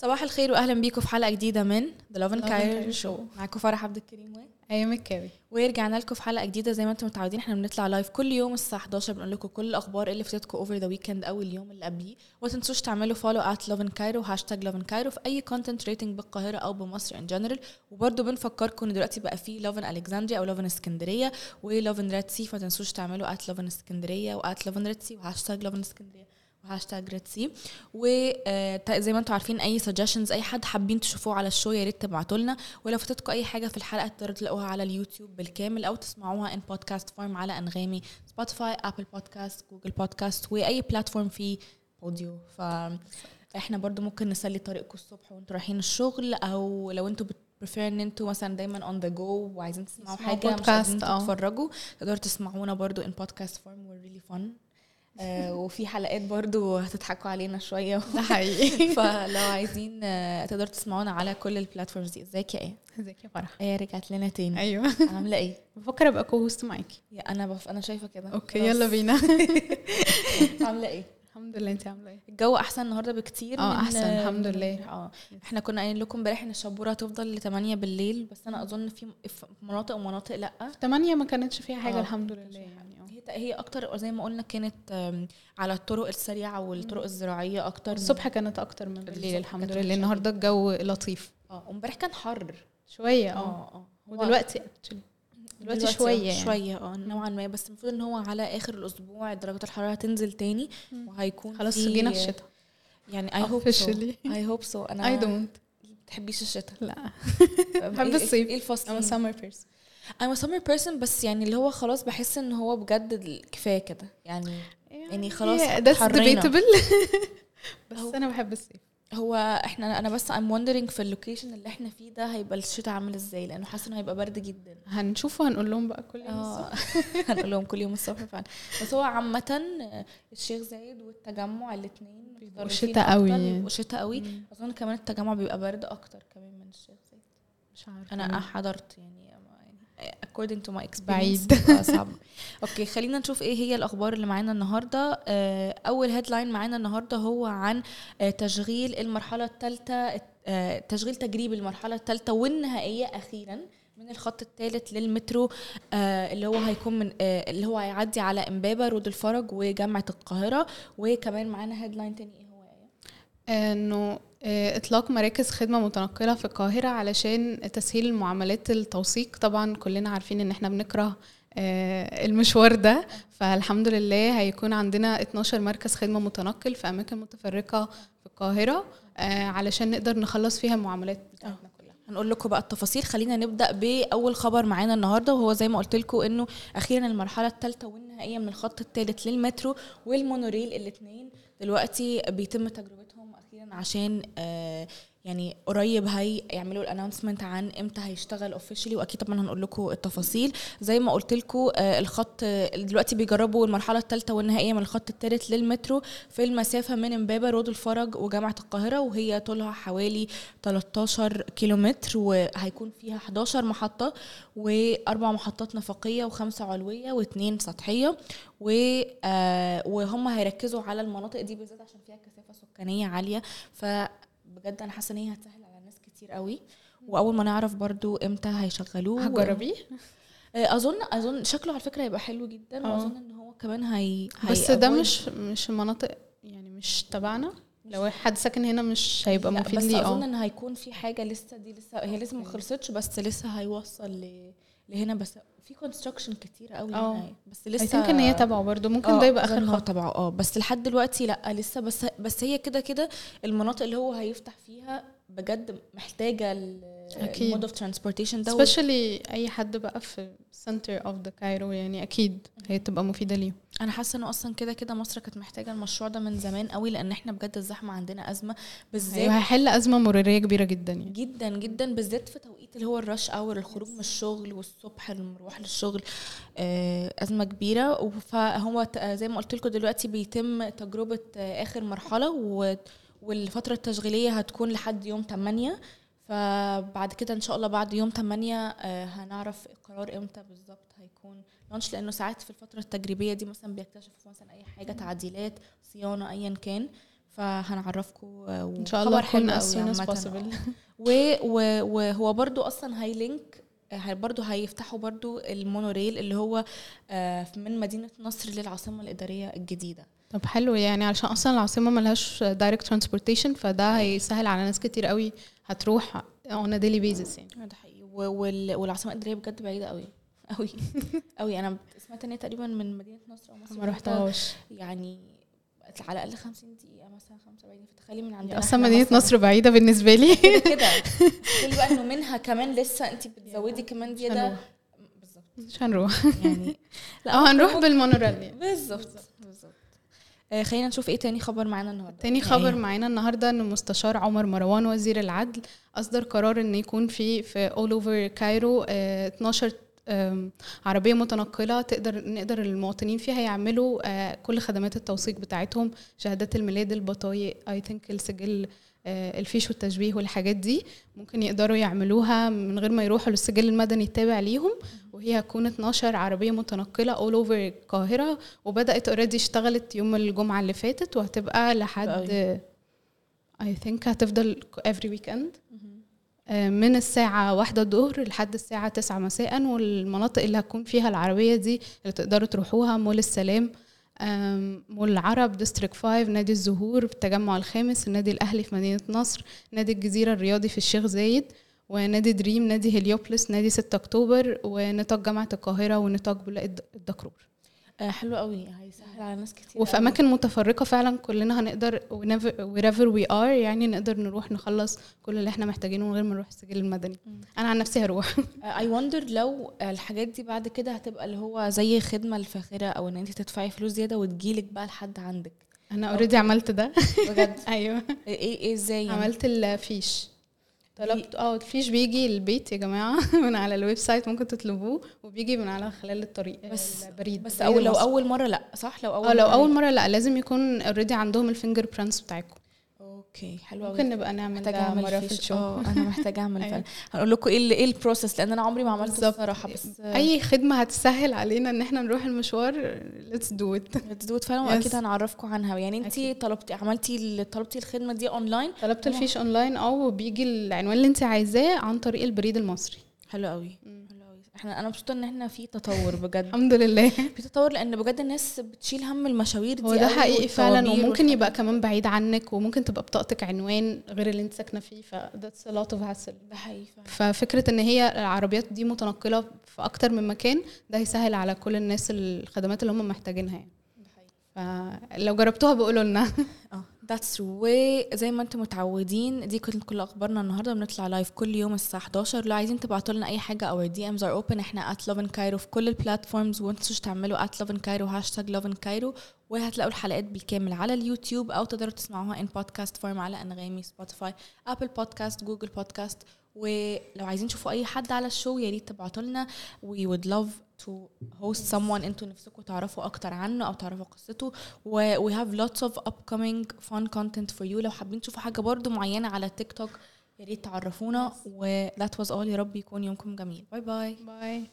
صباح الخير واهلا بيكم في حلقة جديدة من The Love in Cairo Show. معاكم فرح عبد الكريم و آية مكاوي. ورجعنا لكم في حلقة جديدة. زي ما أنتم متعودين إحنا بنطلع live كل يوم الساعة 11 بنقول لكم كل الأخبار اللي فاتتكم over the weekend أو اليوم اللي قبليه. وما تنسوش تعملوا follow at Love in Cairo hashtag Love in Cairo في أي content relating بالقاهرة أو بمصر in general وبرده بنفكركم إن دلوقتي بقى في Love in Alexandria أو Love in اسكندريه و Love in Red Sea فما تنسوش تعملوا at Love in اسكندريه و at Love in Red Sea و hashtag Love in اسكندريه و hashtag Red Sea وزي ما أنتم عارفين أي suggestions أي حد حابين تشوفوه على ال show يا ريت تبعتوا لنا. ولو فاتتكم أي حاجة في الحلقة تقدروا تلاقوها على اليوتيوب بالكامل أو تسمعوها in podcast form على أنغامي Spotify Apple Podcasts Google Podcasts وأي platform فيه audio ف إحنا برضو ممكن نسلي طريقكم الصبح وانتوا رايحين الشغل أو لو أنتوا بت prefer إن أنتوا مثلا دايما on the go وعايزين تسمعوا حاجة مش بودكاست، قادرين آه. تتفرجوا تقدروا تسمعونا برضو in podcast form we're really fun وفي حلقات برضو هتضحكوا علينا شوية. ده حقيقي. فلو عايزين آه، تقدروا تسمعونا على كل ال platforms دي. ازيك يا آية؟ ازيك يا فرح؟ آية رجعت لنا تاني. أيوه. عاملة إيه؟ بفكر أبقى co-host معاكي. يا أنا بف... أنا شايفة كده. okay. يلا بينا. عاملة إيه؟ الحمد لله. انت عاملة إيه؟ الجو أحسن النهارده بكتير آه، أحسن، الحمد لله. امبارح. آه. إحنا كنا قايلين لكم امبارح إن الشبوره هتفضل ل 8 بالليل بس أنا أظن في مناطق ومناطق لأ. تمانية ما كانتش فيها حاجة آه، الحمد لله يعني آه. هي هي أكتر زي ما قلنا كانت على الطرق السريعة والطرق الزراعية أكتر الصبح كانت أكتر من بالليل الحمد لله. النهارده الجو لطيف. آه امبارح كان حر. شوية آه. آه ودلوقتي actually. دلوقتي شوية يعني. شوية آه نوعا ما. بس المفروض إن هو على آخر الأسبوع درجه الحرارة هتنزل تاني وهيكون خلاص في- جينا في الشتاء. يعني I hope so I hope so أنا I don't بتحبيش الشتاء. لا. بحب الصيف. إيه الفصل؟ Summer person. I'm a summer person بس يعني اللي هو خلاص بحس إن هو بجد كفاية كده. يعني يعني خلاص that's حرينا. debatable. بس أنا بحب الصيف. هو إحنا أنا بس I'm wondering في اللوكيشن اللي إحنا فيه ده هيبقى الشتاء عامل إزاي؟ لأنه حاسة انه هيبقى برد جدا. هنشوف وهنقول لهم بقى كل يوم الصبح. هنقول لهم كل يوم الصبح فعلا. بس هو عامة الشيخ زايد والتجمع الاثنين بيبقوا شتا قوي. بيبقوا شتا قوي. أظن كمان التجمع بيبقى برد أكتر كمان من الشيخ زايد. مش عارفة. أنا حضرت يعني يعني according to my experience. بعيد. بيبقى صعب. okay خلينا نشوف إيه هي الأخبار اللي معانا النهارده. آه، أول headline معانا النهارده هو عن آه، تشغيل المرحلة الثالثة تشغيل تجريبي المرحلة الثالثة والنهائية أخيرا من الخط الثالث للمترو آه، اللي هو هيكون من آه، اللي هو هيعدي على إمبابة روض الفرج وجامعة القاهرة. وكمان معانا هيدلاين تاني إيه هو إيه إنه آه، إطلاق مراكز خدمة متنقلة في القاهرة علشان تسهيل معاملات التوثيق. طبعا كلنا عارفين إن إحنا بنكره آه، المشوار ده. فالحمد لله هيكون عندنا 12 مركز خدمة متنقل في أماكن متفرقة في القاهرة آه، علشان نقدر نخلص فيها المعاملات بتاعتنا هنقول لكم بقى التفاصيل. خلينا نبدأ بأول خبر معانا النهارده وهو زي ما قلت لكم إنه أخيرا المرحلة الثالثه والنهائية من الخط الثالث للمترو والمونوريل. الاثنين دلوقتي بيتم أخيرا عشان آه يعني قريب هيعملوا ال announcement عن إمتى هيشتغل officially وأكيد طبعا هنقول لكم التفاصيل. زي ما قلت لكم آه الخط آه، دلوقتي بيجربوا المرحلة الثالثه والنهائيه من الخط الثالث للمترو في المسافة من امبابة روض الفرج وجامعة القاهرة وهي طولها حوالي 13 كيلومتر وهيكون فيها 11 محطة وأربع محطات نفقية وخمسة علوية واثنين سطحية. و آه، وهم هيركزوا على المناطق دي بالذات عشان فيها كثافة سكانية عالية. فبجد أنا حاسة إن هي هتسهل على ناس كتير قوي. وأول ما نعرف برضو إمتى هيشغلوه. هتجربيه؟ آه، أظن أظن شكله على فكرة هيبقى حلو جدا. آه. وأظن إن هو كمان هي بس ده مش مش مناطق يعني مش تبعنا؟ لو حد ساكن هنا مش هيبقى مفيد بس ليه؟ أظن آه. إن هيكون في حاجة لسه دي لسه هي لسه ما خلصتش بس لسه هيوصل ل... لهنا بس في construction كتير قوي آه. هنا بس لسه I think إن هي تبعه برضه. ممكن آه، ده يبقى آخر هو خط. تبعه. آه بس لحد دلوقتي لأ لسه بس بس هي كده كده المناطق اللي هو هيفتح فيها بجد محتاجة أكيد. ال mode of transportation ده especially أي حد بقى في center of the Cairo يعني أكيد هي تبقى مفيدة ليه أنا حاسة إنه أصلا كده كده مصر كانت محتاجة المشروع ده من زمان قوي لأن إحنا بجد الزحمة عندنا أزمة بالذات أيوه هيحل أزمة مرورية كبيرة جدا يعني. جدا جدا بالذات في توقيت اللي هو الرش اور الخروج من الشغل والصبح المروح للشغل آه، أزمة كبيرة. فهو آه، زي ما قلت لكم دلوقتي بيتم تجربة آه، آخر مرحلة والفترة التشغيلية هتكون لحد يوم 8 فبعد كده إن شاء الله بعد يوم 8 آه، هنعرف القرار إمتى بالظبط هيكون لانش لأنه ساعات في الفترة التجريبية دي مثلا بيكتشفوا مثلا أي حاجة تعديلات صيانة ايا كان. فهنعرفكم إن شاء الله نكون as soon as possible. و- و- وهو برضو أصلا هي link هي- برضو هيفتحوا برضو المونوريل اللي هو آه، من مدينة نصر للعاصمة الإدارية الجديدة. طب حلو يعني علشان أصلا العاصمة ملهاش direct transportation فده هيسهل على ناس كتير قوي هتروح a daily basis يعني. ده حقيقي. و- وال- والعاصمة الإدارية بجد بعيدة قوي قوي قوي. أنا سمعت إن هي تقريبا من مدينة نصر أو مصر ما رحتهاش. يعني على الأقل 50 دقيقة مثلا 45 فتخيلي من عندنا أصلا إحنا مدينة نصر بعيدة بالنسبة لي. كده كده. تخيلي بقى إنه منها كمان لسه أنت بتزودي كمان زيادة. هنروح. بالظبط. مش هنروح. يعني آه هنروح بالمونوريل يعني. بالظبط. آه، خلينا نشوف إيه تاني خبر معانا النهارده تاني يعني خبر إيه؟ معانا النهارده إن مستشار عمر مروان وزير العدل أصدر قرار إن يكون في في all over Cairo آه، 12 آم، عربية متنقلة تقدر يقدر المواطنين فيها يعملوا آه، كل خدمات التوثيق بتاعتهم شهادات الميلاد البطايق I think السجل الفيش والتشبيه والحاجات دي ممكن يقدروا يعملوها من غير ما يروحوا للسجل المدني التابع ليهم وهي هتكون 12 عربية متنقلة all over القاهرة وبدأت already اشتغلت يوم الجمعة اللي فاتت وهتبقى لحد. I think هتفضل every weekend مهم. آه، من الساعة واحدة الظهر لحد الساعة تسعة مساء والمناطق اللي هتكون فيها العربية دي اللي تقدروا تروحوها مول السلام مول العرب District 5 نادي الزهور التجمع الخامس النادي الأهلي في مدينة نصر نادي الجزيرة الرياضي في الشيخ زايد ونادي دريم نادي هليوبلس نادي 6 أكتوبر ونطاق جامعة القاهرة ونطاق بولاق الد- الدكرور. حلو قوي. هيسهل على ناس كتير وفي. أماكن متفرقة فعلا كلنا هنقدر wherever we are يعني نقدر نروح نخلص كل اللي إحنا محتاجينه من غير ما نروح السجل المدني. أنا عن نفسي هروح. I wonder لو الحاجات دي بعد كده هتبقى اللي هو زي خدمة الفاخرة أو إن انت تدفعي فلوس زيادة وتجيلك بقى لحد عندك. أنا already عملت ده. بجد؟ أيوه. إيه إيه إزاي يعني؟ عملت الفيش. طلبت آه الفيش بيجي البيت يا جماعة من على ال website ممكن تطلبوه وبيجي من على خلال الطريق بس- البريد بس أول لو. أول مرة لأ صح لو أول آه لو مرة أول. مرة لأ لازم يكون already عندهم ال fingerprints بتاعكم okay حلو قوي ممكن نبقى نعمل محتاجة أعمل مرة في ال show آه أنا محتاجة أعمل أيوة. فعلا هنقول لكم إيه إيه ال process لأن أنا عمري ما عملته بالظبط. الصراحة بس أي خدمة هتسهل علينا إن إحنا نروح المشوار let's do it to do it فعلا Yes. واكيد هنعرفكم عنها. يعني انت. طلبتي عملتي طلبتي الخدمة دي اونلاين طلبت الفيش اونلاين آه وبيجي العنوان اللي انت عايزاه عن طريق البريد المصري. حلو قوي إحنا أنا مبسوطة ان إحنا في تطور بجد. الحمد لله. في تطور لأن بجد الناس بتشيل هم المشاوير دي هو ده حقيقي فعلا وممكن يبقى. كمان بعيد عنك وممكن تبقى بطاقتك عنوان غير اللي انت ساكنة فيه ف that's a lot of hassle. ده حقيقي ففكرة ان هي العربيات دي متنقلة في أكتر من مكان ده هيسهل على كل الناس الخدمات اللي هم محتاجينها يعني. ده حقيقي. فلو جربتوها بقولوا لنا. آه. that's true وزي ما أنتم متعودين دي كانت كل أخبارنا النهارده. بنطلع live كل يوم الساعة 11 لو عايزين تبعتوا لنا أي حاجة our DMs are open إحنا at Lovin Cairo في كل ال platforms وما تنسوش تعملوا at Lovin Cairo hashtag Lovin Cairo وهتلاقوا الحلقات بالكامل على اليوتيوب أو تقدروا تسمعوها in podcast form على أنغامي Spotify Apple Podcast Google Podcast ولو عايزين تشوفوا أي حد على ال show يا ريت تبعتوا لنا. We would love to host someone أنتوا نفسكم تعرفوا أكتر عنه أو تعرفوا قصته. و we have lots of upcoming fun content for you. لو حابين تشوفوا حاجة برضو معينة على تيك توك يا ريت تعرفونا. و that was all. يا رب يكون يومكم جميل. bye bye bye